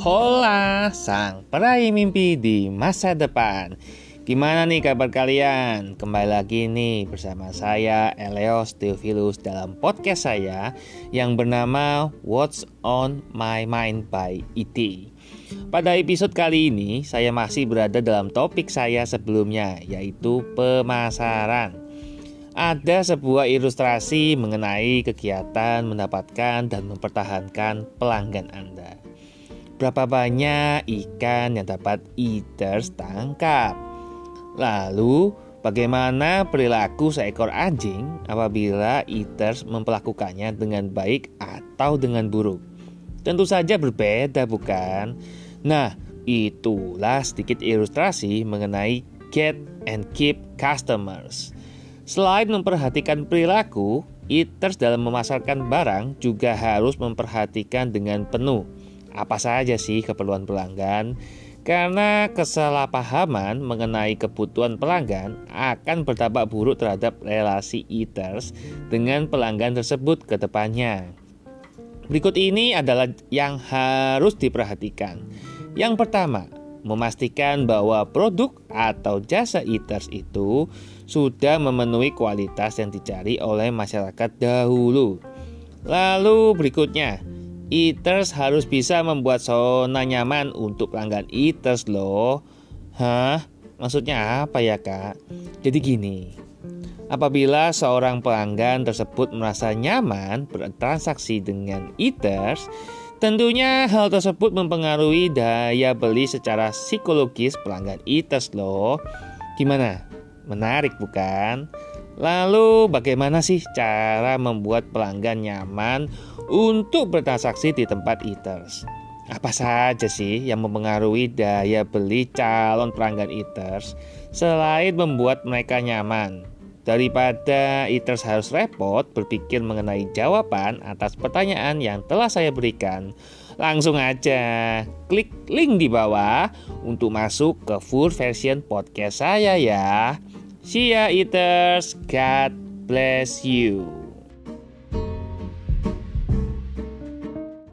Hola, sang peraih mimpi di masa depan. Gimana nih kabar kalian? Kembali lagi nih bersama saya Eleos Theophilus dalam podcast saya yang bernama What's on My Mind by IT. Pada episode kali ini saya masih berada dalam topik saya sebelumnya yaitu pemasaran ada sebuah ilustrasi mengenai kegiatan mendapatkan dan mempertahankan pelanggan Anda. Berapa banyak ikan yang dapat eaters tangkap? Lalu, bagaimana perilaku seekor anjing apabila eaters memperlakukannya dengan baik atau dengan buruk? Tentu saja berbeda, bukan? Nah, itulah sedikit ilustrasi mengenai get and keep customers. Selain memperhatikan perilaku, eaters dalam memasarkan barang juga harus memperhatikan dengan penuh apa saja sih keperluan pelanggan. Karena kesalahpahaman mengenai kebutuhan pelanggan akan berdampak buruk terhadap relasi eaters dengan pelanggan tersebut ke depannya. Berikut ini adalah yang harus diperhatikan. Yang pertama, memastikan bahwa produk atau jasa eaters itu sudah memenuhi kualitas yang dicari oleh masyarakat dahulu. Lalu berikutnya, eaters harus bisa membuat zona nyaman untuk pelanggan eaters loh. Hah? Maksudnya apa ya kak? Jadi gini, apabila seorang pelanggan tersebut merasa nyaman bertransaksi dengan eaters, Tentunya hal tersebut mempengaruhi daya beli secara psikologis pelanggan eaters loh. Gimana? Menarik bukan? Lalu bagaimana sih cara membuat pelanggan nyaman untuk bertransaksi di tempat eaters? Apa saja sih yang mempengaruhi daya beli calon pelanggan eaters selain membuat mereka nyaman? Daripada eaters harus repot berpikir mengenai jawaban atas pertanyaan yang telah saya berikan, langsung aja klik link di bawah untuk masuk ke full version podcast saya ya. See ya eaters, God bless you.